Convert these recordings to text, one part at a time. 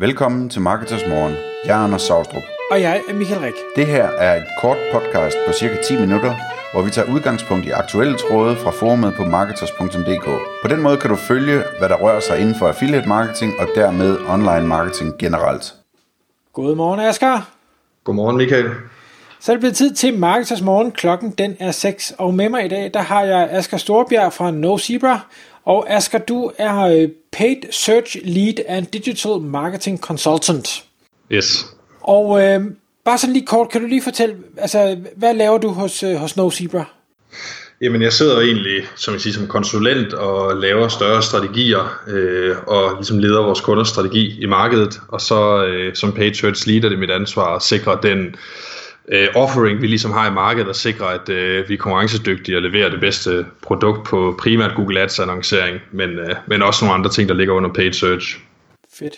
Velkommen til Marketers Morgen. Jeg er Anders Saustrup. Og jeg er Michael Rik. Det her er et kort podcast på cirka 10 minutter, hvor vi tager udgangspunkt i aktuelle tråde fra forumet på marketers.dk. På den måde kan du følge, hvad der rører sig inden for affiliate marketing og dermed online marketing generelt. Godmorgen, Asger. Godmorgen, Michael. Så er det blevet tid til Marketers Morgen. Klokken den er 6, og med mig i dag, der har jeg Asger Storbjerg fra No Zebra. Og Asger, du er øh, Paid Search Lead and Digital Marketing Consultant. Yes. Og øh, bare sådan lige kort, kan du lige fortælle, altså, hvad laver du hos, øh, hos No Zebra? Jamen, jeg sidder egentlig som, jeg siger, som konsulent og laver større strategier øh, og ligesom leder vores kunders strategi i markedet. Og så øh, som Paid Search Lead er det mit ansvar at sikre den øh, Øh, offering, vi ligesom har i markedet, og sikre, at øh, vi er konkurrencedygtige og leverer det bedste produkt på primært Google Ads annoncering, men, øh, men også nogle andre ting, der ligger under Paid Search. Fedt.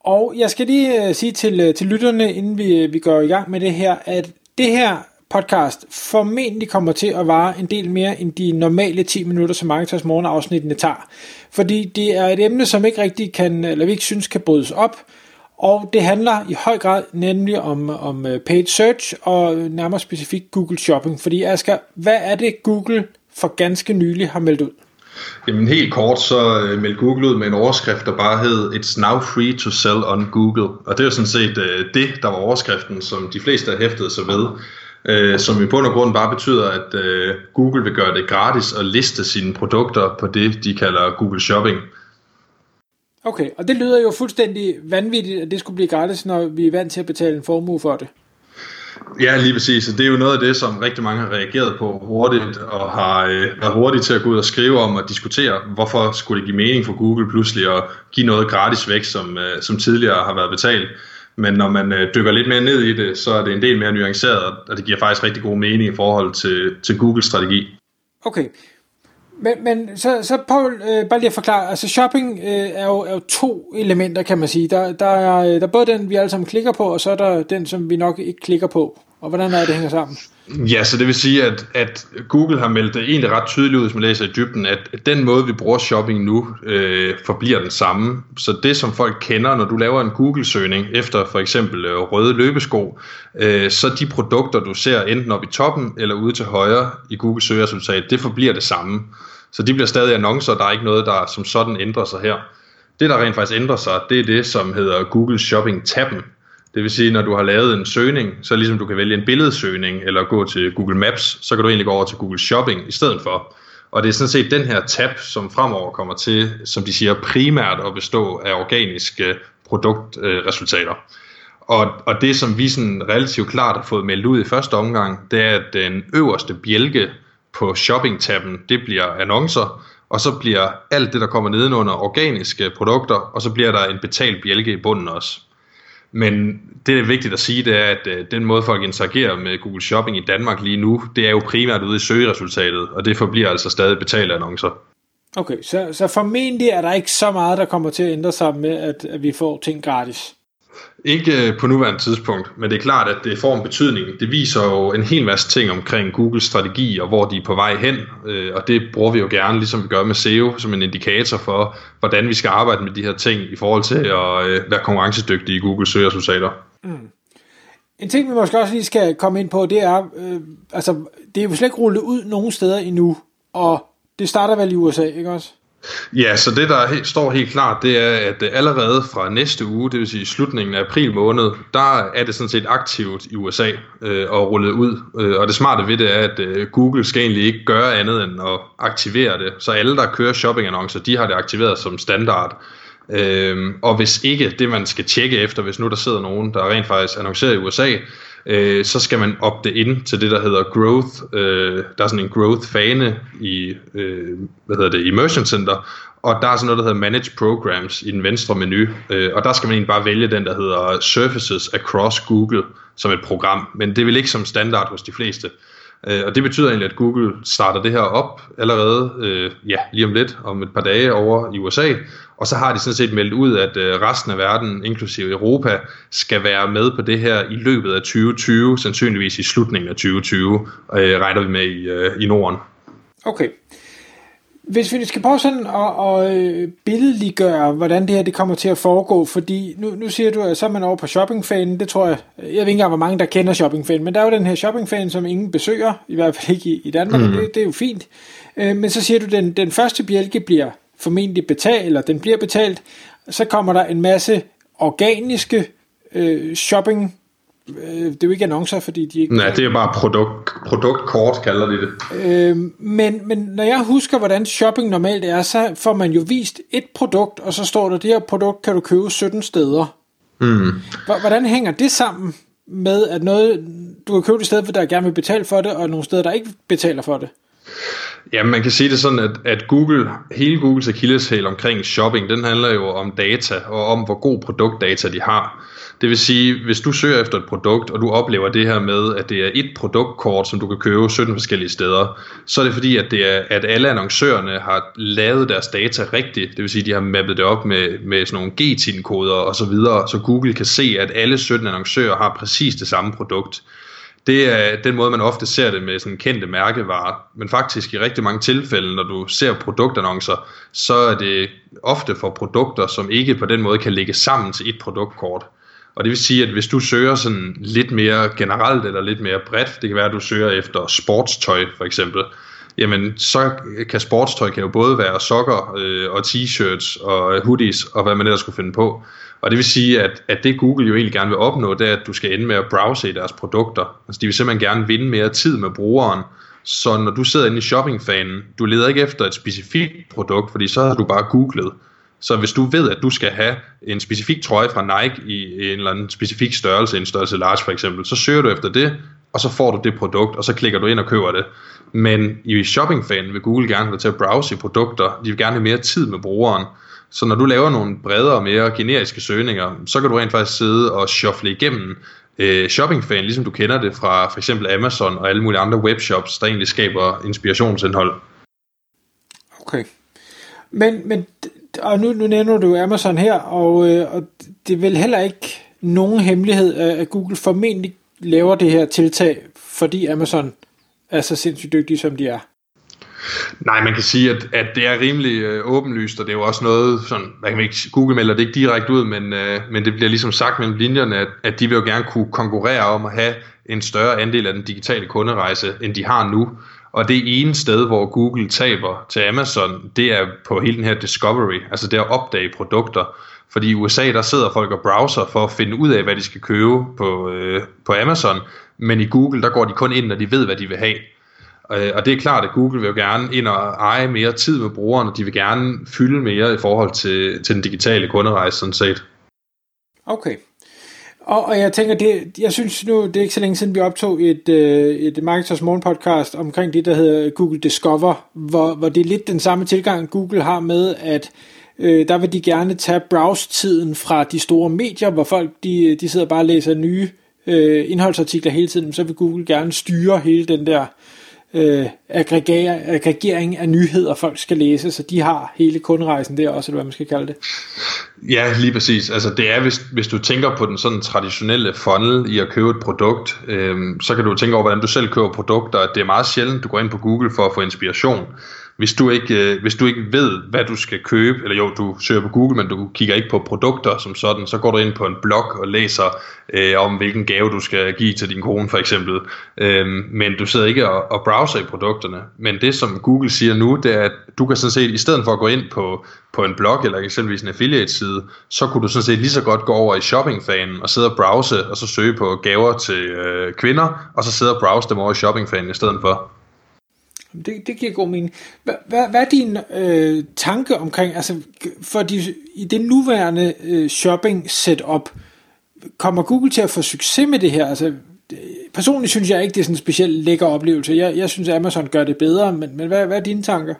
Og jeg skal lige øh, sige til, øh, til lytterne, inden vi, øh, vi går i gang med det her, at det her podcast formentlig kommer til at vare en del mere end de normale 10 minutter, som Marketers morgenafsnittene tager. Fordi det er et emne, som ikke rigtig kan, eller vi ikke synes kan brydes op, og det handler i høj grad nemlig om, om øh, paid search og nærmere specifikt Google Shopping. Fordi Asger, hvad er det Google for ganske nylig har meldt ud? Jamen helt kort, så øh, meldte Google ud med en overskrift, der bare hed It's now free to sell on Google. Og det er jo sådan set øh, det, der var overskriften, som de fleste har hæftet sig ved. Øh, som i bund og grund bare betyder, at øh, Google vil gøre det gratis at liste sine produkter på det, de kalder Google Shopping. Okay, og det lyder jo fuldstændig vanvittigt, at det skulle blive gratis, når vi er vant til at betale en formue for det. Ja, lige præcis. Det er jo noget af det, som rigtig mange har reageret på hurtigt, og har øh, været hurtige til at gå ud og skrive om og diskutere, hvorfor skulle det give mening for Google pludselig at give noget gratis væk, som, øh, som tidligere har været betalt. Men når man øh, dykker lidt mere ned i det, så er det en del mere nuanceret, og det giver faktisk rigtig god mening i forhold til, til Googles strategi. Okay, men, men så, så Paul, øh, bare lige at forklare, altså shopping øh, er, jo, er jo to elementer, kan man sige. Der, der, er, øh, der er både den, vi alle sammen klikker på, og så er der den, som vi nok ikke klikker på. Og hvordan er det, det hænger sammen? Ja, så det vil sige, at, at Google har meldt det egentlig ret tydeligt ud, hvis man læser i dybden, at den måde, vi bruger shopping nu, øh, forbliver den samme. Så det, som folk kender, når du laver en Google-søgning efter for eksempel øh, røde løbesko, øh, så de produkter, du ser enten op i toppen eller ude til højre i Google søgeresultat, det forbliver det samme. Så de bliver stadig annoncer, der er ikke noget, der som sådan ændrer sig her. Det, der rent faktisk ændrer sig, det er det, som hedder Google Shopping-tabben. Det vil sige, når du har lavet en søgning, så ligesom du kan vælge en billedsøgning, eller gå til Google Maps, så kan du egentlig gå over til Google Shopping i stedet for. Og det er sådan set den her tab, som fremover kommer til, som de siger, primært at bestå af organiske produktresultater. Og, og det, som vi sådan relativt klart har fået meldt ud i første omgang, det er, at den øverste bjælke på shopping-tabben, det bliver annoncer, og så bliver alt det, der kommer nedenunder organiske produkter, og så bliver der en betalt bjælke i bunden også. Men det, der er vigtigt at sige, det er, at øh, den måde, folk interagerer med Google Shopping i Danmark lige nu, det er jo primært ude i søgeresultatet, og det forbliver altså stadig betalte annoncer. Okay, så, så formentlig er der ikke så meget, der kommer til at ændre sig med, at, at vi får ting gratis. Ikke på nuværende tidspunkt, men det er klart, at det får en betydning. Det viser jo en hel masse ting omkring Googles strategi og hvor de er på vej hen, øh, og det bruger vi jo gerne, ligesom vi gør med SEO, som en indikator for, hvordan vi skal arbejde med de her ting i forhold til at øh, være konkurrencedygtige i Googles søgeresultater. Mm. En ting, vi måske også lige skal komme ind på, det er, øh, altså, det er jo slet ikke rullet ud nogen steder endnu, og det starter vel i USA, ikke også? Ja, så det der står helt klart, det er, at øh, allerede fra næste uge, det vil sige slutningen af april måned, der er det sådan set aktivt i USA øh, og rullet ud. Øh, og det smarte ved det er, at øh, Google skal egentlig ikke gøre andet end at aktivere det. Så alle, der kører shoppingannoncer, de har det aktiveret som standard. Øh, og hvis ikke det, man skal tjekke efter, hvis nu der sidder nogen, der rent faktisk annoncerer i USA, øh, så skal man opte ind til det, der hedder growth. Øh, der er sådan en growth-fane i, øh, hvad hedder det, Immersion Center, og der er sådan noget, der hedder Manage Programs i den venstre menu, øh, og der skal man egentlig bare vælge den, der hedder Surfaces Across Google som et program, men det vil ikke som standard hos de fleste. Øh, og det betyder egentlig, at Google starter det her op allerede øh, ja, lige om lidt, om et par dage over i USA, og så har de sådan set meldt ud, at øh, resten af verden, inklusive Europa, skal være med på det her i løbet af 2020, sandsynligvis i slutningen af 2020, øh, regner vi med i, øh, i Norden. Okay. Hvis vi skal prøve sådan at, at øh, billedliggøre, hvordan det her det kommer til at foregå, fordi nu, nu siger du, at så er man over på shoppingfanen, det tror jeg, jeg ved ikke engang, hvor mange der kender shoppingfanen, men der er jo den her shoppingfan, som ingen besøger, i hvert fald ikke i, i Danmark, mm. det, det er jo fint. Øh, men så siger du, at den, den første bjælke bliver formentlig betalt, eller den bliver betalt, så kommer der en masse organiske øh, shopping øh, det er jo ikke annoncer, fordi de ikke... Nej, det er bare produkt, produktkort, kalder de det. Øh, men, men når jeg husker, hvordan shopping normalt er, så får man jo vist et produkt, og så står der, det her produkt kan du købe 17 steder. Mm. Hvordan hænger det sammen med, at noget, du kan købe det sted, der gerne vil betale for det, og nogle steder, der ikke betaler for det? Ja, man kan sige det sådan, at, at Google, hele Googles akilleshæl omkring shopping, den handler jo om data, og om hvor god produktdata de har. Det vil sige, hvis du søger efter et produkt, og du oplever det her med, at det er et produktkort, som du kan købe 17 forskellige steder, så er det fordi, at, det er, at alle annoncørerne har lavet deres data rigtigt. Det vil sige, at de har mappet det op med, med sådan nogle GTIN-koder og så videre, så Google kan se, at alle 17 annoncører har præcis det samme produkt. Det er den måde, man ofte ser det med sådan kendte mærkevarer. Men faktisk i rigtig mange tilfælde, når du ser produktannoncer, så er det ofte for produkter, som ikke på den måde kan lægge sammen til et produktkort. Og det vil sige, at hvis du søger sådan lidt mere generelt eller lidt mere bredt, det kan være, at du søger efter sportstøj for eksempel, jamen så kan sportstøj kan jo både være sokker øh, og t-shirts og hoodies og hvad man ellers skulle finde på. Og det vil sige, at, at det Google jo egentlig gerne vil opnå, det er, at du skal ende med at browse i deres produkter. Altså de vil simpelthen gerne vinde mere tid med brugeren. Så når du sidder inde i shoppingfanen, du leder ikke efter et specifikt produkt, fordi så har du bare googlet. Så hvis du ved, at du skal have en specifik trøje fra Nike i en eller anden specifik størrelse, en størrelse large for eksempel, så søger du efter det, og så får du det produkt, og så klikker du ind og køber det. Men i shoppingfanen vil Google gerne have dig til at browse i produkter. De vil gerne have mere tid med brugeren. Så når du laver nogle bredere og mere generiske søgninger, så kan du rent faktisk sidde og shuffle igennem øh, shoppingfanen, ligesom du kender det fra for eksempel Amazon og alle mulige andre webshops, der egentlig skaber inspirationsindhold. Okay. Men, men og nu, nu nævner du Amazon her, og, øh, og det er vel heller ikke nogen hemmelighed, at Google formentlig laver det her tiltag, fordi Amazon er så sindssygt dygtige, som de er. Nej, man kan sige, at, at det er rimelig øh, åbenlyst, og det er jo også noget, sådan, man kan ikke, Google melder det ikke direkte ud, men, øh, men det bliver ligesom sagt mellem linjerne, at, at de vil jo gerne kunne konkurrere om at have en større andel af den digitale kunderejse, end de har nu. Og det ene sted, hvor Google taber til Amazon, det er på hele den her discovery, altså det at opdage produkter. Fordi i USA, der sidder folk og browser for at finde ud af, hvad de skal købe på, øh, på Amazon, men i Google, der går de kun ind, når de ved, hvad de vil have. Øh, og det er klart, at Google vil jo gerne ind og eje mere tid med brugerne, og de vil gerne fylde mere i forhold til, til den digitale kunderejse sådan set. Okay. Og, og jeg tænker, det, jeg synes nu, det er ikke så længe siden, vi optog et, øh, et Marketers Morgen podcast omkring det, der hedder Google Discover, hvor, hvor det er lidt den samme tilgang, Google har med, at øh, der vil de gerne tage browse-tiden fra de store medier, hvor folk de, de sidder bare og læser nye øh, øh, indholdsartikler hele tiden, så vil Google gerne styre hele den der øh, aggregering af nyheder, folk skal læse, så de har hele kunderejsen der også, eller hvad man skal kalde det. Ja, lige præcis. Altså det er, hvis, hvis du tænker på den sådan traditionelle funnel i at købe et produkt, øh, så kan du tænke over, hvordan du selv køber produkter. Det er meget sjældent, du går ind på Google for at få inspiration hvis du ikke, øh, hvis du ikke ved, hvad du skal købe, eller jo, du søger på Google, men du kigger ikke på produkter som sådan, så går du ind på en blog og læser øh, om, hvilken gave du skal give til din kone for eksempel. Øh, men du sidder ikke og, og browser i produkterne. Men det, som Google siger nu, det er, at du kan sådan set, i stedet for at gå ind på, på en blog eller eksempelvis en affiliate-side, så kunne du sådan set lige så godt gå over i shoppingfanen og sidde og browse, og så søge på gaver til øh, kvinder, og så sidde og browse dem over i shoppingfanen i stedet for. Det, det giver god mening. Hvad, hvad, hvad er din øh, tanke omkring, altså for de, i det nuværende øh, shopping setup, kommer Google til at få succes med det her? Altså, øh, personligt synes jeg ikke, det er sådan en specielt lækker oplevelse. Jeg, jeg synes, Amazon gør det bedre, men, men hvad, hvad er dine tanker?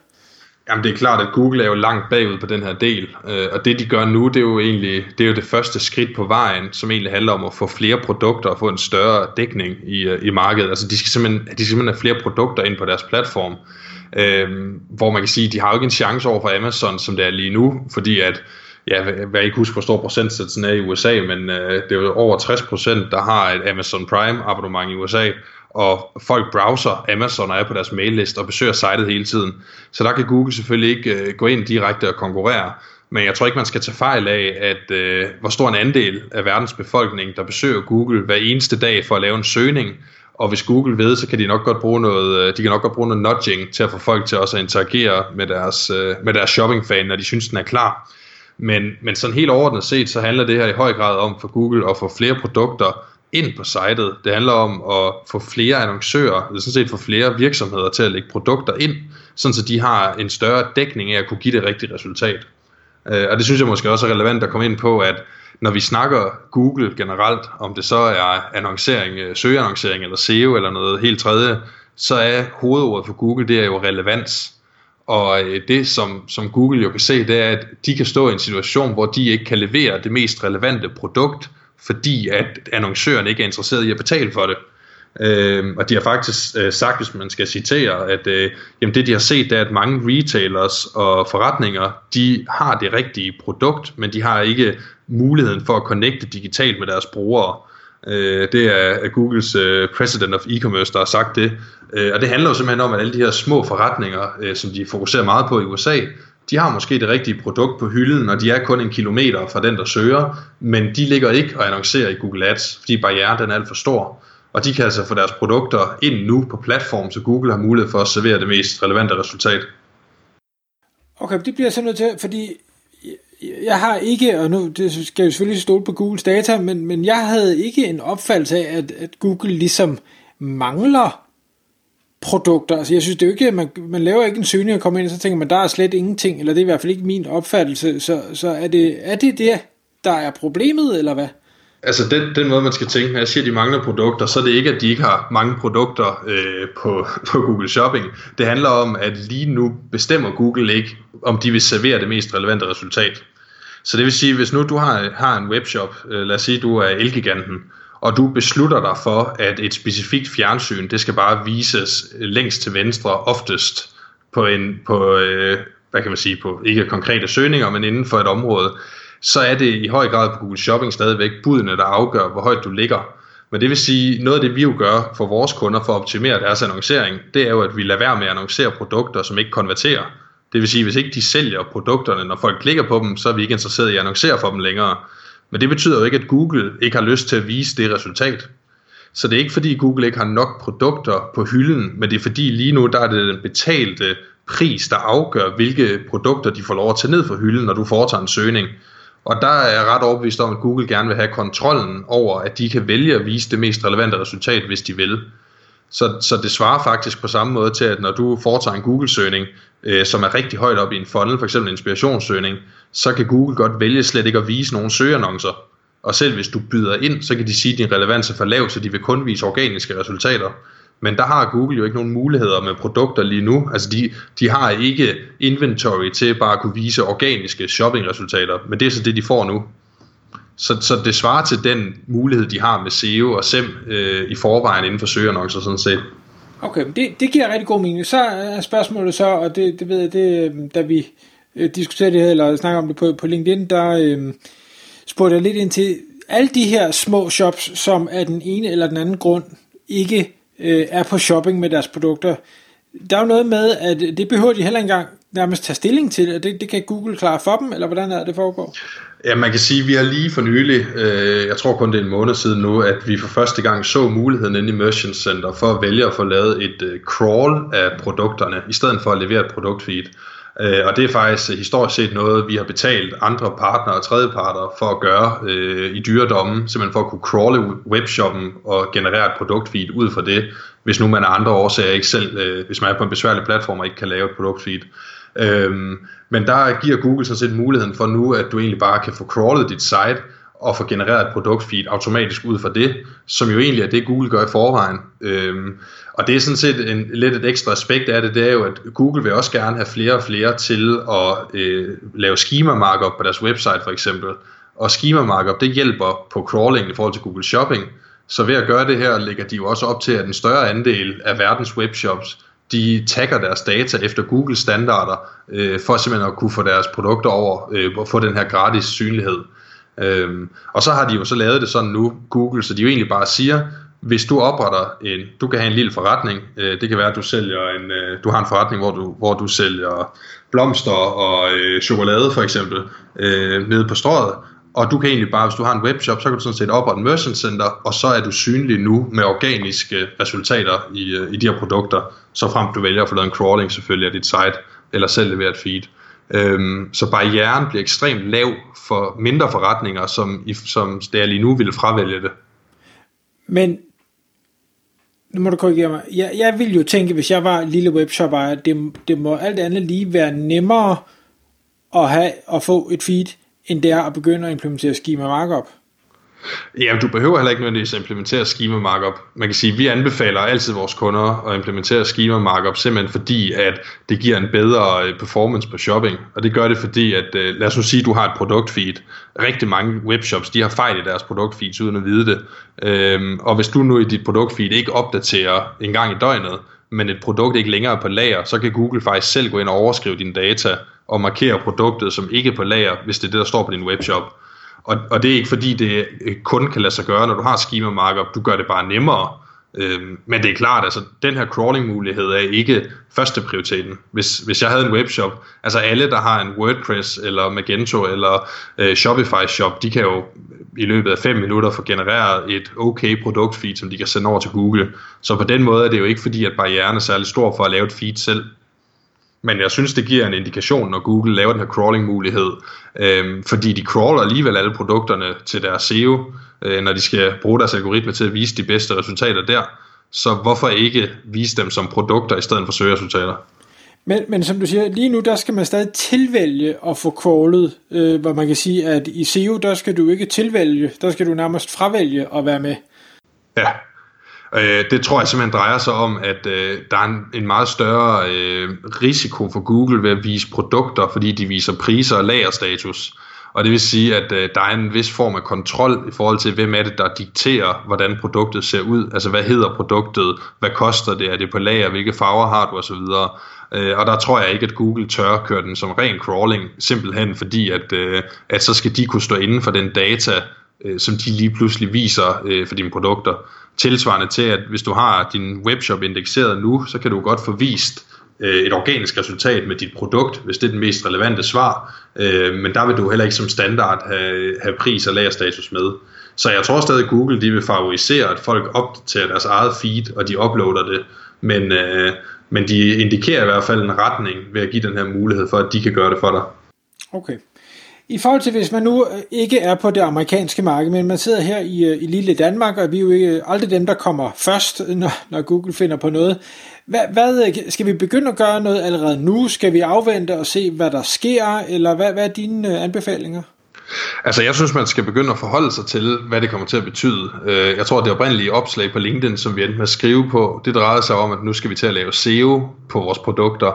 Jamen det er klart, at Google er jo langt bagud på den her del, øh, og det de gør nu, det er jo egentlig det, er jo det første skridt på vejen, som egentlig handler om at få flere produkter og få en større dækning i, øh, i markedet. Altså de skal, simpelthen, de skal simpelthen have flere produkter ind på deres platform, øh, hvor man kan sige, de har jo ikke en chance over for Amazon, som det er lige nu, fordi at ja, hvad jeg ikke husker, hvor stor procentsatsen er i USA, men øh, det er jo over 60%, der har et Amazon Prime abonnement i USA, og folk browser Amazon og er på deres mailliste og besøger sitet hele tiden. Så der kan Google selvfølgelig ikke øh, gå ind direkte og konkurrere. Men jeg tror ikke, man skal tage fejl af, at øh, hvor stor en andel af verdens befolkning, der besøger Google hver eneste dag for at lave en søgning. Og hvis Google ved, så kan de nok godt bruge noget, øh, de kan nok godt bruge noget nudging til at få folk til også at interagere med deres, øh, med deres shoppingfan, når de synes, den er klar. Men, men sådan helt overordnet set, så handler det her i høj grad om for Google at få flere produkter ind på sitet. Det handler om at få flere annoncører, eller sådan set få flere virksomheder til at lægge produkter ind, sådan så de har en større dækning af at kunne give det rigtige resultat. Øh, og det synes jeg måske også er relevant at komme ind på, at når vi snakker Google generelt, om det så er annoncering, øh, søgeannoncering eller SEO eller noget helt tredje, så er hovedordet for Google, det er jo relevans. Og øh, det som, som Google jo kan se, det er, at de kan stå i en situation, hvor de ikke kan levere det mest relevante produkt, fordi at annoncøren ikke er interesseret i at betale for det. Øh, og de har faktisk øh, sagt, hvis man skal citere, at øh, jamen det de har set, det er, at mange retailers og forretninger, de har det rigtige produkt, men de har ikke muligheden for at connecte digitalt med deres brugere. Øh, det er Googles øh, President of E-Commerce, der har sagt det. Øh, og det handler jo simpelthen om, at alle de her små forretninger, øh, som de fokuserer meget på i USA, de har måske det rigtige produkt på hylden, og de er kun en kilometer fra den, der søger, men de ligger ikke og annoncerer i Google Ads, fordi barrieren den er alt for stor. Og de kan altså få deres produkter ind nu på platformen, så Google har mulighed for at servere det mest relevante resultat. Okay, det bliver jeg så nødt til, fordi jeg har ikke, og nu det skal jeg selvfølgelig stole på Googles data, men, men jeg havde ikke en opfattelse af, at, at Google ligesom mangler produkter. Altså jeg synes det er jo ikke, man, man laver ikke en søgning og kommer ind, og så tænker man, der er slet ingenting, eller det er i hvert fald ikke min opfattelse. Så, så er, det, er det det, der er problemet, eller hvad? Altså den, den måde man skal tænke, når jeg siger at de mangler produkter, så er det ikke at de ikke har mange produkter øh, på, på Google Shopping. Det handler om at lige nu bestemmer Google ikke om de vil servere det mest relevante resultat. Så det vil sige, hvis nu du har, har en webshop, øh, lad os sige du er Elgiganten, og du beslutter dig for, at et specifikt fjernsyn, det skal bare vises længst til venstre, oftest på en, på, øh, hvad kan man sige, på ikke konkrete søgninger, men inden for et område, så er det i høj grad på Google Shopping stadigvæk budene, der afgør, hvor højt du ligger. Men det vil sige, noget af det vi jo gør for vores kunder for at optimere deres annoncering, det er jo, at vi lader være med at annoncere produkter, som ikke konverterer. Det vil sige, hvis ikke de sælger produkterne, når folk klikker på dem, så er vi ikke interesseret i at annoncere for dem længere. Men det betyder jo ikke, at Google ikke har lyst til at vise det resultat. Så det er ikke fordi Google ikke har nok produkter på hylden, men det er fordi lige nu der er det den betalte pris, der afgør, hvilke produkter de får lov at tage ned fra hylden, når du foretager en søgning. Og der er jeg ret overbevist om, at Google gerne vil have kontrollen over, at de kan vælge at vise det mest relevante resultat, hvis de vil. Så, så det svarer faktisk på samme måde til, at når du foretager en Google-søgning, øh, som er rigtig højt op i en funnel, f.eks. en inspirationssøgning, så kan Google godt vælge slet ikke at vise nogen søgeannoncer. Og selv hvis du byder ind, så kan de sige, at din relevans er for lav, så de vil kun vise organiske resultater. Men der har Google jo ikke nogen muligheder med produkter lige nu. Altså de, de har ikke inventory til bare at kunne vise organiske shoppingresultater, men det er så det, de får nu. Så, så det svarer til den mulighed, de har med SEO og SEM øh, i forvejen inden for søgeannoncer sådan set. Okay, det, det giver rigtig god mening. Så er spørgsmålet så, og det, det ved jeg, det, øh, da vi øh, diskuterede det her, eller snakker om det på, på LinkedIn, der øh, spurgte jeg lidt ind til alle de her små shops, som af den ene eller den anden grund ikke øh, er på shopping med deres produkter. Der er jo noget med, at det behøver de heller engang nærmest tage stilling til, og det, det kan Google klare for dem, eller hvordan er det foregår? Ja, man kan sige, at vi har lige for nylig, øh, jeg tror kun det er en måned siden nu, at vi for første gang så muligheden inde i Merchant Center for at vælge at få lavet et øh, crawl af produkterne, i stedet for at levere et produktfeed. Øh, og det er faktisk øh, historisk set noget, vi har betalt andre partnere og tredjeparter for at gøre øh, i dyredommen, simpelthen for at kunne crawle webshoppen og generere et produktfeed ud fra det, hvis nu man af andre årsager ikke selv, øh, hvis man er på en besværlig platform og ikke kan lave et produktfeed. Øhm, men der giver Google så set muligheden for nu, at du egentlig bare kan få crawlet dit site og få genereret et produktfeed automatisk ud fra det, som jo egentlig er det, Google gør i forvejen. Øhm, og det er sådan set en, lidt et ekstra aspekt af det, det er jo, at Google vil også gerne have flere og flere til at øh, lave schema markup på deres website for eksempel. Og schema markup, det hjælper på crawling i forhold til Google Shopping. Så ved at gøre det her, lægger de jo også op til, at en større andel af verdens webshops, de tagger deres data efter Google standarder, øh, for simpelthen at kunne få deres produkter over, øh, og få den her gratis synlighed. Øhm, og så har de jo så lavet det sådan nu, Google, så de jo egentlig bare siger, hvis du opretter en, du kan have en lille forretning, øh, det kan være, at du sælger en, øh, du har en forretning, hvor du, hvor du sælger blomster og øh, chokolade for eksempel, øh, nede på strøget, og du kan egentlig bare, hvis du har en webshop, så kan du sådan set oprette en merchant center, og så er du synlig nu med organiske resultater i, øh, i de her produkter, så frem du vælger at få lavet en crawling selvfølgelig af dit site, eller selv levere et feed. Øhm, så barrieren bliver ekstremt lav for mindre forretninger, som, som det er lige nu ville fravælge det. Men nu må du korrigere mig. Jeg, jeg vil jo tænke, hvis jeg var en lille webshop ejer, det, det må alt andet lige være nemmere at, have, at få et feed, end det er at begynde at implementere schema markup. Ja, du behøver heller ikke nødvendigvis at implementere schema markup. Man kan sige, at vi anbefaler altid vores kunder at implementere schema markup, simpelthen fordi, at det giver en bedre øh, performance på shopping. Og det gør det fordi, at øh, lad os nu sige, at du har et produktfeed. Rigtig mange webshops, de har fejl i deres produktfeeds uden at vide det. Øhm, og hvis du nu i dit produktfeed ikke opdaterer en gang i døgnet, men et produkt ikke længere er på lager, så kan Google faktisk selv gå ind og overskrive dine data og markere produktet som ikke på lager, hvis det er det, der står på din webshop. Og, og det er ikke fordi, det kun kan lade sig gøre, når du har schema markup. Du gør det bare nemmere. Øhm, men det er klart, altså den her crawling mulighed er ikke første prioriteten. Hvis, hvis jeg havde en webshop, altså alle der har en WordPress eller Magento eller øh, Shopify shop, de kan jo i løbet af 5 minutter få genereret et okay produktfeed, som de kan sende over til Google. Så på den måde er det jo ikke fordi, at barrieren er særlig stor for at lave et feed selv. Men jeg synes, det giver en indikation, når Google laver den her crawling-mulighed, øh, fordi de crawler alligevel alle produkterne til deres SEO, øh, når de skal bruge deres algoritme til at vise de bedste resultater der. Så hvorfor ikke vise dem som produkter i stedet for søgeresultater? Men, men som du siger, lige nu der skal man stadig tilvælge at få crawlet, øh, hvor man kan sige, at i SEO der skal du ikke tilvælge, der skal du nærmest fravælge at være med. Ja, Øh, det tror jeg simpelthen drejer sig om, at øh, der er en, en meget større øh, risiko for Google ved at vise produkter, fordi de viser priser og lagerstatus. Og det vil sige, at øh, der er en vis form af kontrol i forhold til, hvem er det, der dikterer, hvordan produktet ser ud. Altså, hvad hedder produktet? Hvad koster det? Er det på lager? Hvilke farver har du? Og så videre. Øh, og der tror jeg ikke, at Google tør køre den som ren crawling, simpelthen fordi, at, øh, at så skal de kunne stå inden for den data, øh, som de lige pludselig viser øh, for dine produkter. Tilsvarende til, at hvis du har din webshop indekseret nu, så kan du godt få vist øh, et organisk resultat med dit produkt, hvis det er den mest relevante svar. Øh, men der vil du heller ikke som standard have, have pris og lagerstatus med. Så jeg tror stadig, at Google de vil favorisere, at folk opdaterer deres eget feed, og de uploader det. Men, øh, men de indikerer i hvert fald en retning ved at give den her mulighed for, at de kan gøre det for dig. Okay. I forhold til, hvis man nu øh, ikke er på det amerikanske marked, men man sidder her i, øh, i lille Danmark, og vi er jo ikke øh, aldrig dem, der kommer først, når, når Google finder på noget. Hvad, hvad, skal vi begynde at gøre noget allerede nu? Skal vi afvente og se, hvad der sker? Eller hvad, hvad er dine anbefalinger? Altså, jeg synes, man skal begynde at forholde sig til, hvad det kommer til at betyde. Jeg tror, det oprindelige opslag på LinkedIn, som vi endte med at skrive på, det drejede sig om, at nu skal vi til at lave SEO på vores produkter.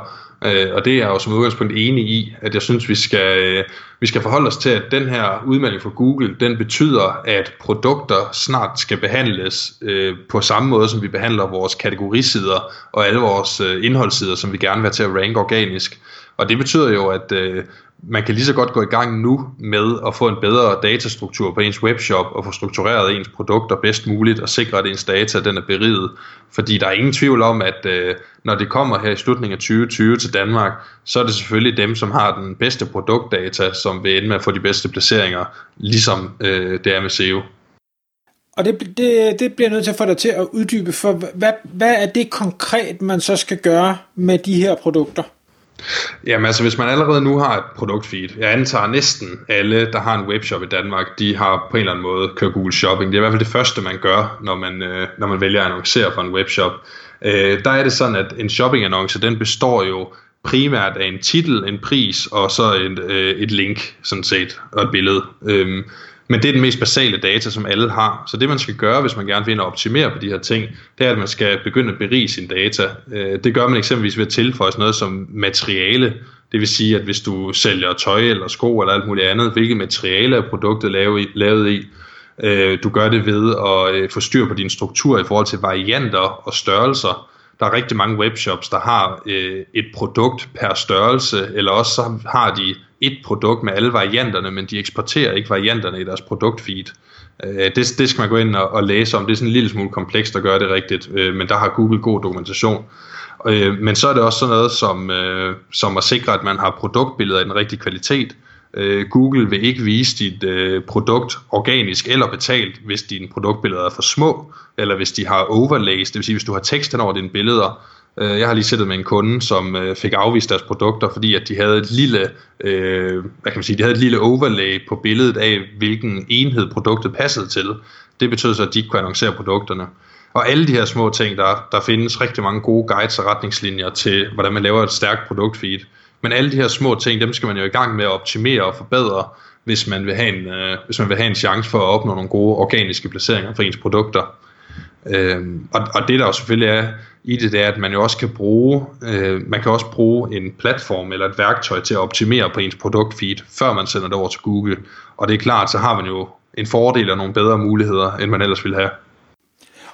Og det er jeg jo som udgangspunkt enig i, at jeg synes, vi skal, vi skal forholde os til, at den her udmelding fra Google, den betyder, at produkter snart skal behandles øh, på samme måde, som vi behandler vores kategorisider og alle vores øh, indholdssider, som vi gerne vil have til at ranke organisk. Og det betyder jo, at øh, man kan lige så godt gå i gang nu med at få en bedre datastruktur på ens webshop og få struktureret ens produkter bedst muligt og sikre, at ens data den er beriget. Fordi der er ingen tvivl om, at øh, når det kommer her i slutningen af 2020 til Danmark, så er det selvfølgelig dem, som har den bedste produktdata, som vil ende med at få de bedste placeringer, ligesom øh, det er med SEO. Og det, det, det bliver nødt til at få dig til at uddybe, for hvad, hvad er det konkret, man så skal gøre med de her produkter? Jamen altså, hvis man allerede nu har et produktfeed, jeg antager næsten alle, der har en webshop i Danmark, de har på en eller anden måde kørt Google Shopping. Det er i hvert fald det første, man gør, når man, øh, når man vælger at annoncere for en webshop. Øh, der er det sådan, at en shoppingannonce, den består jo primært af en titel, en pris og så et, øh, et link, sådan set, og et billede. Øhm, men det er den mest basale data, som alle har. Så det man skal gøre, hvis man gerne vil optimere på de her ting, det er, at man skal begynde at berige sin data. Øh, det gør man eksempelvis ved at tilføje sådan noget som materiale. Det vil sige, at hvis du sælger tøj eller sko eller alt muligt andet, hvilket materiale er produktet lavet i, øh, du gør det ved at øh, få styr på din struktur i forhold til varianter og størrelser. Der er rigtig mange webshops, der har øh, et produkt per størrelse, eller også så har de et produkt med alle varianterne, men de eksporterer ikke varianterne i deres produktfeed. Øh, det, det skal man gå ind og, og læse om. Det er sådan en lille smule komplekst at gøre det rigtigt, øh, men der har Google god dokumentation. Øh, men så er det også sådan noget som, øh, som at sikre, at man har produktbilleder i den rigtige kvalitet. Øh, Øh, Google vil ikke vise dit øh, produkt organisk eller betalt, hvis dine produktbilleder er for små, eller hvis de har overlays, det vil sige, hvis du har tekst over dine billeder. Øh, jeg har lige siddet med en kunde, som øh, fik afvist deres produkter, fordi at de havde et lille, øh, hvad kan man sige, de havde et lille overlay på billedet af, hvilken enhed produktet passede til. Det betød så, at de ikke kunne annoncere produkterne. Og alle de her små ting, der, der findes rigtig mange gode guides og retningslinjer til, hvordan man laver et stærkt produktfeed. Men alle de her små ting, dem skal man jo i gang med at optimere og forbedre, hvis man vil have en, øh, hvis man vil have en chance for at opnå nogle gode organiske placeringer for ens produkter. Øh, og, og det der jo selvfølgelig er i det, det er, at man jo også kan bruge, øh, man kan også bruge en platform eller et værktøj til at optimere på ens produktfeed, før man sender det over til Google. Og det er klart, så har man jo en fordel og nogle bedre muligheder, end man ellers ville have.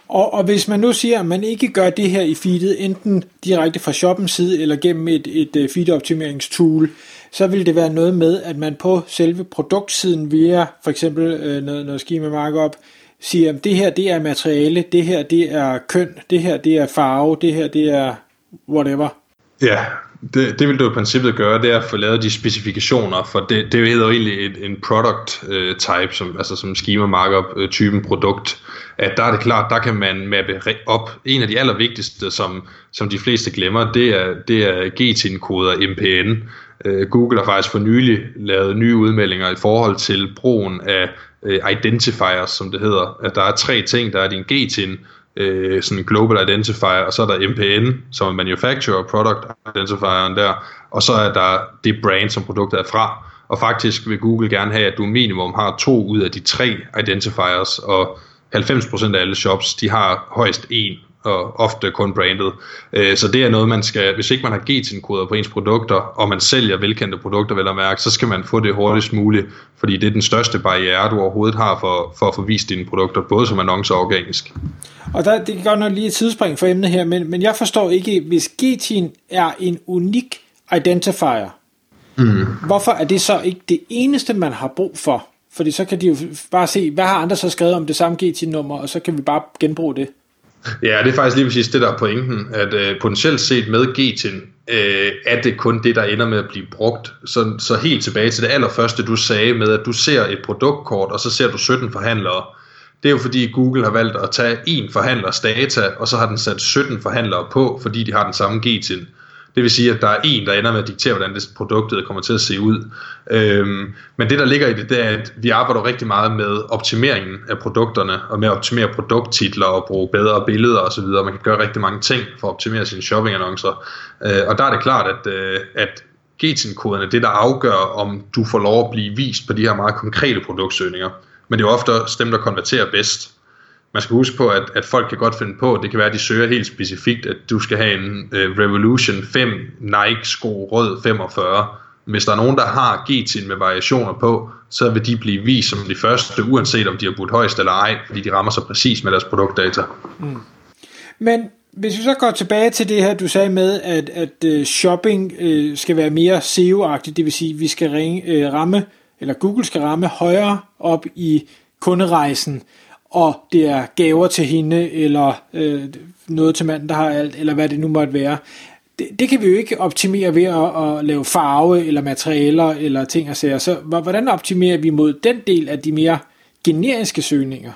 Og, og hvis man nu siger, at man ikke gør det her i feedet, enten direkte fra shoppens side eller gennem et, et øh, feed-optimeringstool, så vil det være noget med, at man på selve produktsiden via for eksempel øh, noget, noget schema markup, siger, at det her det er materiale, det her det er køn, det her det er farve, det her det er whatever. Ja, det, det vil du i princippet gøre, det er at få lavet de specifikationer, for det, det hedder jo egentlig et, en product uh, type, som, altså som schema markup uh, typen produkt, at der er det klart, der kan man mappe op. En af de allervigtigste, som, som de fleste glemmer, det er, det er GTIN-koder MPN. Uh, øh, Google har faktisk for nylig lavet nye udmeldinger i forhold til brugen af uh, identifiers, som det hedder. At der er tre ting, der er din GTIN, øh, sådan Global Identifier, og så er der MPN, som er Manufacturer Product Identifieren der, og så er der det brand, som produktet er fra. Og faktisk vil Google gerne have, at du minimum har to ud af de tre identifiers, og 90% af alle shops, de har højst en og ofte kun branded. Øh, så det er noget, man skal, hvis ikke man har GTIN-koder på ens produkter, og man sælger velkendte produkter, vel at mærke, så skal man få det hurtigst muligt, fordi det er den største barriere, du overhovedet har for, for at få vist dine produkter, både som annonce og organisk. Og der, det kan godt nok lige et tidsspring for emnet her, men, men jeg forstår ikke, hvis GTIN er en unik identifier, mm. hvorfor er det så ikke det eneste, man har brug for? Fordi så kan de jo bare se, hvad har andre så skrevet om det samme GTIN-nummer, og så kan vi bare genbruge det. Ja, det er faktisk lige præcis det, der er pointen, at øh, potentielt set med GTIN øh, er det kun det, der ender med at blive brugt. Så, så helt tilbage til det allerførste, du sagde med, at du ser et produktkort, og så ser du 17 forhandlere. Det er jo fordi Google har valgt at tage en forhandlers data, og så har den sat 17 forhandlere på, fordi de har den samme GTIN. Det vil sige, at der er en, der ender med at diktere, hvordan det produktet kommer til at se ud. Øhm, men det, der ligger i det, det er, at vi arbejder rigtig meget med optimeringen af produkterne, og med at optimere produkttitler og bruge bedre billeder osv. Man kan gøre rigtig mange ting for at optimere sine shoppingannoncer. Øh, og der er det klart, at, øh, at GTIN-koderne er det, der afgør, om du får lov at blive vist på de her meget konkrete produktsøgninger. Men det er jo ofte dem, der konverterer bedst man skal huske på, at, at folk kan godt finde på, det kan være, at de søger helt specifikt, at du skal have en uh, Revolution 5 Nike sko rød 45. Hvis der er nogen, der har GTIN med variationer på, så vil de blive vist som de første, uanset om de har budt højst eller ej, fordi de rammer så præcis med deres produktdata. Mm. Men hvis vi så går tilbage til det her, du sagde med, at, at uh, shopping uh, skal være mere SEO-agtigt, det vil sige, at vi skal ringe, uh, ramme, eller Google skal ramme højere op i kunderejsen og det er gaver til hende, eller øh, noget til manden, der har alt, eller hvad det nu måtte være. Det, det kan vi jo ikke optimere ved at, at lave farve, eller materialer, eller ting og sager. Så hvordan optimerer vi mod den del af de mere generiske søgninger?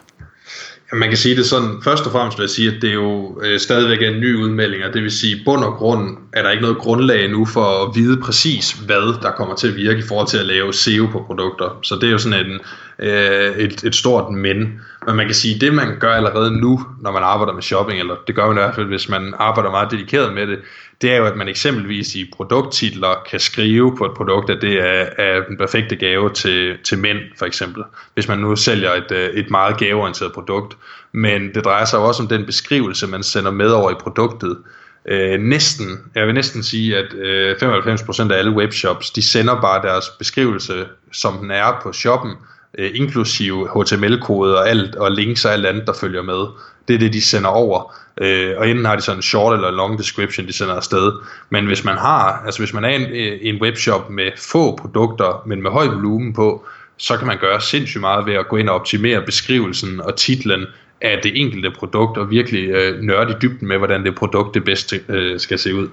Man kan sige det sådan, først og fremmest vil jeg sige, at det er jo øh, stadigvæk en ny udmelding, og det vil sige, bund og grund er der ikke noget grundlag nu for at vide præcis, hvad der kommer til at virke i forhold til at lave SEO på produkter. Så det er jo sådan en, øh, et, et stort men. Men man kan sige, det man gør allerede nu, når man arbejder med shopping, eller det gør man i hvert fald, hvis man arbejder meget dedikeret med det, det er jo, at man eksempelvis i produkttitler kan skrive på et produkt, at det er, er den perfekte gave til, til mænd, for eksempel. Hvis man nu sælger et, øh, et meget gaveorienteret produkt. Men det drejer sig jo også om den beskrivelse, man sender med over i produktet. Øh, næsten, jeg vil næsten sige, at øh, 95% af alle webshops, de sender bare deres beskrivelse, som den er på shoppen, øh, inklusive HTML-kode og alt, og links og alt andet, der følger med. Det er det, de sender over. Øh, og enten har de sådan en short eller long description, de sender afsted. Men hvis man har, altså hvis man er en, øh, en webshop med få produkter, men med høj volumen på, så kan man gøre sindssygt meget ved at gå ind og optimere beskrivelsen og titlen af det enkelte produkt, og virkelig øh, nørde i dybden med, hvordan det produkt det bedst øh, skal se ud.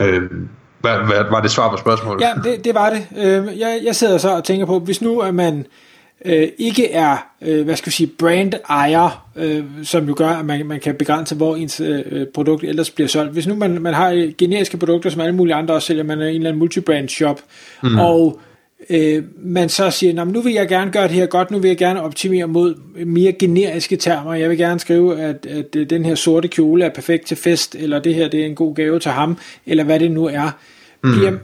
Øh, hvad, hvad, var det svar på spørgsmålet? Ja, det, det var det. Øh, jeg, jeg sidder så og tænker på, hvis nu at man øh, ikke er, øh, hvad skal vi sige, brand-ejer, øh, som jo gør, at man, man kan begrænse, hvor ens øh, produkt ellers bliver solgt. Hvis nu man, man har generiske produkter, som alle mulige andre også sælger, man er en eller anden multibrand shop, mm. og øh, man så siger, nu vil jeg gerne gøre det her godt, nu vil jeg gerne optimere mod mere generiske termer, jeg vil gerne skrive, at, at den her sorte kjole er perfekt til fest, eller det her det er en god gave til ham, eller hvad det nu er. Mm. Bliver, øh,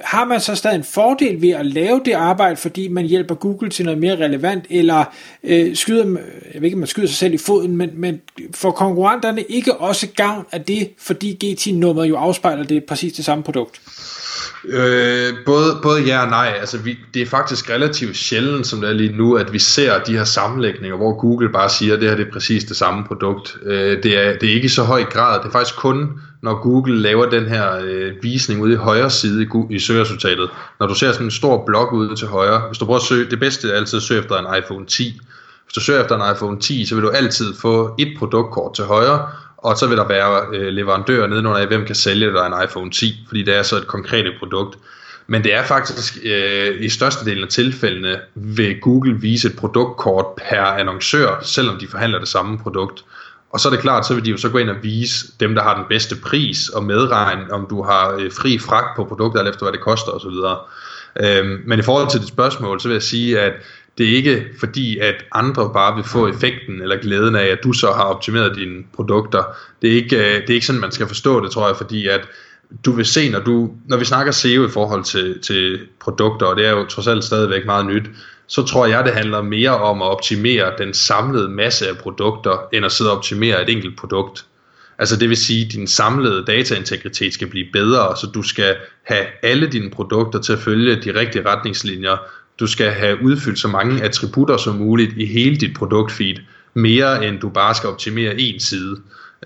har man så stadig en fordel ved at lave det arbejde, fordi man hjælper Google til noget mere relevant, eller øh, skyder, øh, jeg ved ikke, man skyder sig selv i foden, men, men får konkurrenterne ikke også gavn af det, fordi GT-nummeret jo afspejler det præcis det samme produkt? Øh, både, både ja og nej. Altså, vi, det er faktisk relativt sjældent, som det er lige nu, at vi ser de her sammenlægninger, hvor Google bare siger, at det her det er præcis det samme produkt. Øh, det, er, det er ikke i så høj grad. Det er faktisk kun, når Google laver den her øh, visning ude i højre side i, i søgeresultatet. Når du ser sådan en stor blok ude til højre, hvis du prøver at søge, det bedste er altid at søge efter en iPhone 10. Hvis du søger efter en iPhone 10, så vil du altid få et produktkort til højre, og så vil der være øh, leverandører nedenunder, hvem kan sælge dig en iPhone 10, fordi det er så et konkret produkt. Men det er faktisk øh, i størstedelen af tilfældene vil Google vise et produktkort per annoncør, selvom de forhandler det samme produkt. Og så er det klart, så vil de jo så gå ind og vise dem, der har den bedste pris, og medregne, om du har øh, fri fragt på produktet, efter hvad det koster osv. Øhm, men i forhold til dit spørgsmål, så vil jeg sige, at det er ikke fordi, at andre bare vil få effekten eller glæden af, at du så har optimeret dine produkter. Det er ikke, øh, det er ikke sådan, man skal forstå det, tror jeg, fordi at du vil se, når, du, når vi snakker SEO i forhold til, til produkter, og det er jo trods alt stadigvæk meget nyt, så tror jeg, det handler mere om at optimere den samlede masse af produkter, end at sidde og optimere et enkelt produkt. Altså det vil sige, at din samlede dataintegritet skal blive bedre, så du skal have alle dine produkter til at følge de rigtige retningslinjer, du skal have udfyldt så mange attributter som muligt i hele dit produktfeed, mere end du bare skal optimere en side.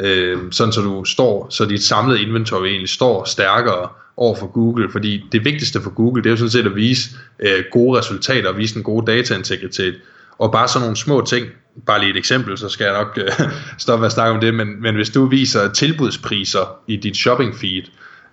Øh, sådan så du står, så dit samlede inventory egentlig står stærkere over for Google, fordi det vigtigste for Google, det er jo sådan set at vise øh, gode resultater og vise en god dataintegritet. Og bare sådan nogle små ting, bare lige et eksempel, så skal jeg nok øh, stoppe med at snakke om det, men, men hvis du viser tilbudspriser i dit shopping feed,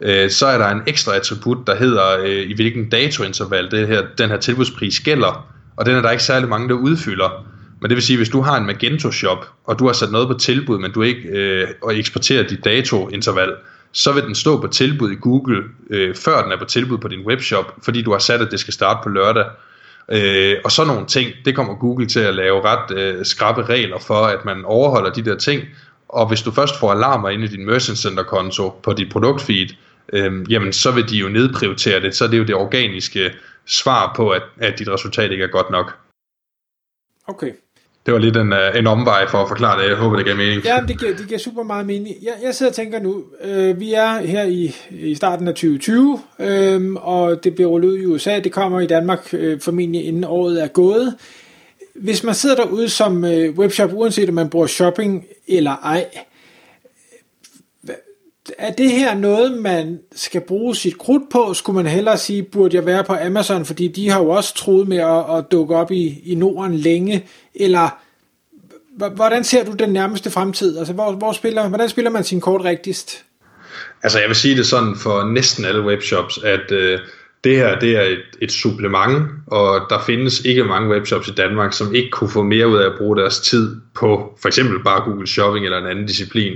øh, så er der en ekstra attribut, der hedder, øh, i hvilken datointerval det her, den her tilbudspris gælder, og den er der ikke særlig mange, der udfylder. Men det vil sige, hvis du har en Magento shop, og du har sat noget på tilbud, men du ikke øh, og eksporterer dit datointerval, så vil den stå på tilbud i Google, øh, før den er på tilbud på din webshop, fordi du har sat, at det skal starte på lørdag. Øh, og så nogle ting, det kommer Google til at lave ret øh, skrappe regler for, at man overholder de der ting. Og hvis du først får alarmer ind i din Merchant Center konto på dit produktfeed, øh, jamen så vil de jo nedprioritere det, så er det jo det organiske svar på, at, at dit resultat ikke er godt nok. Okay. Det var lidt en, øh, en omvej for at forklare det. Jeg håber, det giver mening. Ja, det giver, det giver super meget mening. Jeg, jeg sidder og tænker nu, øh, vi er her i, i starten af 2020, øh, og det bliver rullet ud i USA. Det kommer i Danmark øh, formentlig inden året er gået. Hvis man sidder derude som øh, webshop, uanset om man bruger shopping eller ej, er det her noget, man skal bruge sit krudt på? Skulle man hellere sige, burde jeg være på Amazon, fordi de har jo også troet med at, at dukke op i, i Norden længe, eller hvordan ser du den nærmeste fremtid? Altså, hvor, hvor spiller, hvordan spiller man sin kort rigtigst? Altså, jeg vil sige det sådan for næsten alle webshops, at øh, det her det er et, et supplement, og der findes ikke mange webshops i Danmark, som ikke kunne få mere ud af at bruge deres tid på for eksempel bare Google Shopping eller en anden disciplin.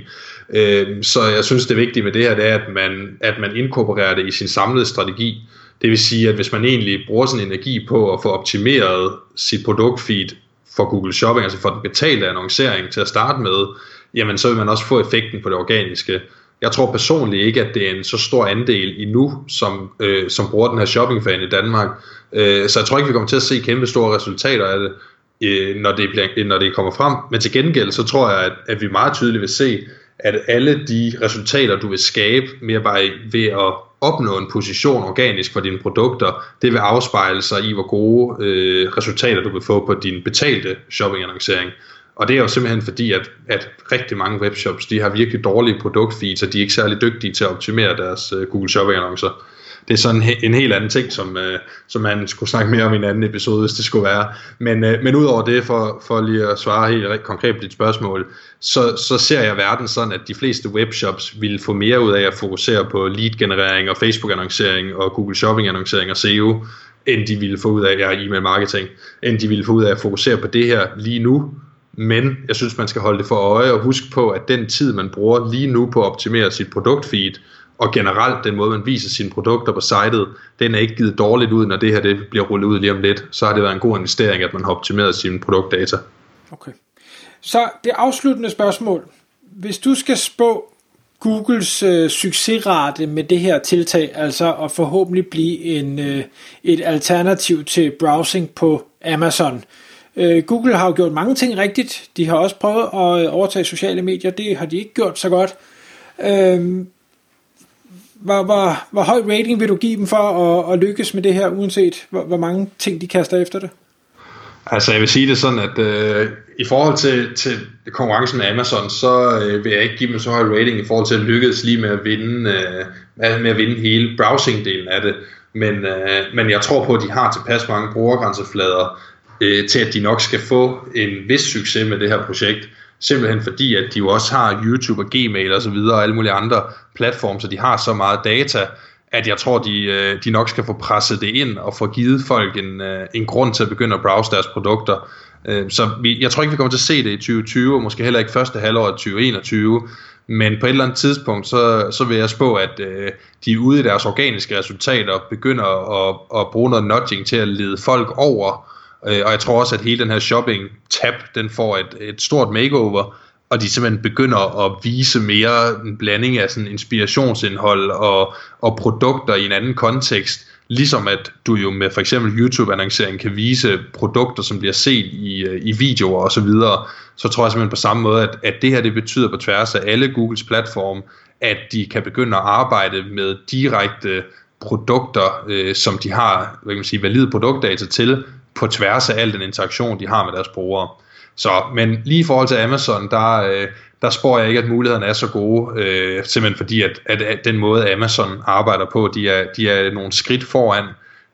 Øh, så jeg synes, det vigtige med det her, det er, at man, at man inkorporerer det i sin samlede strategi. Det vil sige, at hvis man egentlig bruger sin energi på at få optimeret sit produktfeed for Google Shopping, altså for den betalte annoncering til at starte med, jamen så vil man også få effekten på det organiske. Jeg tror personligt ikke, at det er en så stor andel endnu, som, øh, som bruger den her shoppingfan i Danmark. Øh, så jeg tror ikke, vi kommer til at se kæmpe store resultater af det, øh, når, det bliver, når det kommer frem. Men til gengæld, så tror jeg, at, at vi meget tydeligt vil se, at alle de resultater, du vil skabe mere bare ved at opnå en position organisk for dine produkter, det vil afspejle sig i, hvor gode øh, resultater du vil få på din betalte shoppingannoncering. Og det er jo simpelthen fordi, at, at rigtig mange webshops, de har virkelig dårlige produktfeeds, og de er ikke særlig dygtige til at optimere deres øh, Google Shopping annoncer det er sådan en helt anden ting, som, øh, som man skulle snakke mere om i en anden episode, hvis det skulle være. Men, øh, men udover det, for, for lige at svare helt konkret på dit spørgsmål, så, så ser jeg verden sådan, at de fleste webshops vil få mere ud af at fokusere på lead-generering og Facebook-annoncering og Google Shopping-annoncering og SEO, end de ville få ud af ja, e-mail marketing, end de ville få ud af at fokusere på det her lige nu, men jeg synes, man skal holde det for øje og huske på, at den tid, man bruger lige nu på at optimere sit produktfeed, og generelt den måde, man viser sine produkter på sitet, den er ikke givet dårligt ud, når det her det bliver rullet ud lige om lidt. Så har det været en god investering, at man har optimeret sine produktdata. Okay. Så det afsluttende spørgsmål. Hvis du skal spå Googles øh, succesrate med det her tiltag, altså at forhåbentlig blive en, øh, et alternativ til browsing på Amazon, Øh, Google har jo gjort mange ting rigtigt. De har også prøvet at øh, overtage sociale medier. Det har de ikke gjort så godt. Øh, hvor, hvor, hvor høj rating vil du give dem for at, at lykkes med det her, uanset hvor, hvor mange ting de kaster efter det? Altså jeg vil sige det sådan, at øh, i forhold til, til konkurrencen med Amazon, så øh, vil jeg ikke give dem så høj rating i forhold til at lykkes lige med at vinde, øh, med at vinde hele browsing-delen af det. Men, øh, men jeg tror på, at de har tilpas mange brugergrænseflader, øh, til at de nok skal få en vis succes med det her projekt. Simpelthen fordi, at de jo også har YouTube og Gmail og så videre og alle mulige andre platforme, så de har så meget data, at jeg tror, de, øh, de nok skal få presset det ind og få givet folk en, øh, en grund til at begynde at browse deres produkter. Øh, så vi, jeg tror ikke, vi kommer til at se det i 2020, og måske heller ikke første halvår af 2021, men på et eller andet tidspunkt, så, så vil jeg spå, at øh, de ude i deres organiske resultater begynder at, at bruge noget nudging til at lede folk over Øh, og jeg tror også, at hele den her shopping-tab, den får et, et stort makeover, og de simpelthen begynder at vise mere en blanding af sådan inspirationsindhold og, og produkter i en anden kontekst, ligesom at du jo med for eksempel YouTube-annoncering kan vise produkter, som bliver set i, øh, i videoer og så videre, så tror jeg simpelthen på samme måde, at, at det her det betyder på tværs af alle Googles platform, at de kan begynde at arbejde med direkte produkter, øh, som de har hvad kan man sige, valide produktdata til, på tværs af al den interaktion, de har med deres brugere. Så, men lige i forhold til Amazon, der, øh, der spår jeg ikke, at mulighederne er så gode, øh, simpelthen fordi, at, at, at den måde Amazon arbejder på, de er, de er nogle skridt foran,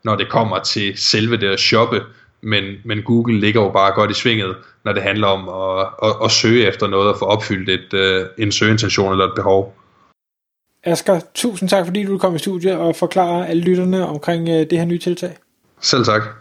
når det kommer til selve det at shoppe, men, men Google ligger jo bare godt i svinget, når det handler om at, at, at søge efter noget og få opfyldt et, øh, en søgeintention eller et behov. Asger, tusind tak, fordi du kom i studiet og forklare alle lytterne omkring øh, det her nye tiltag. Selv tak.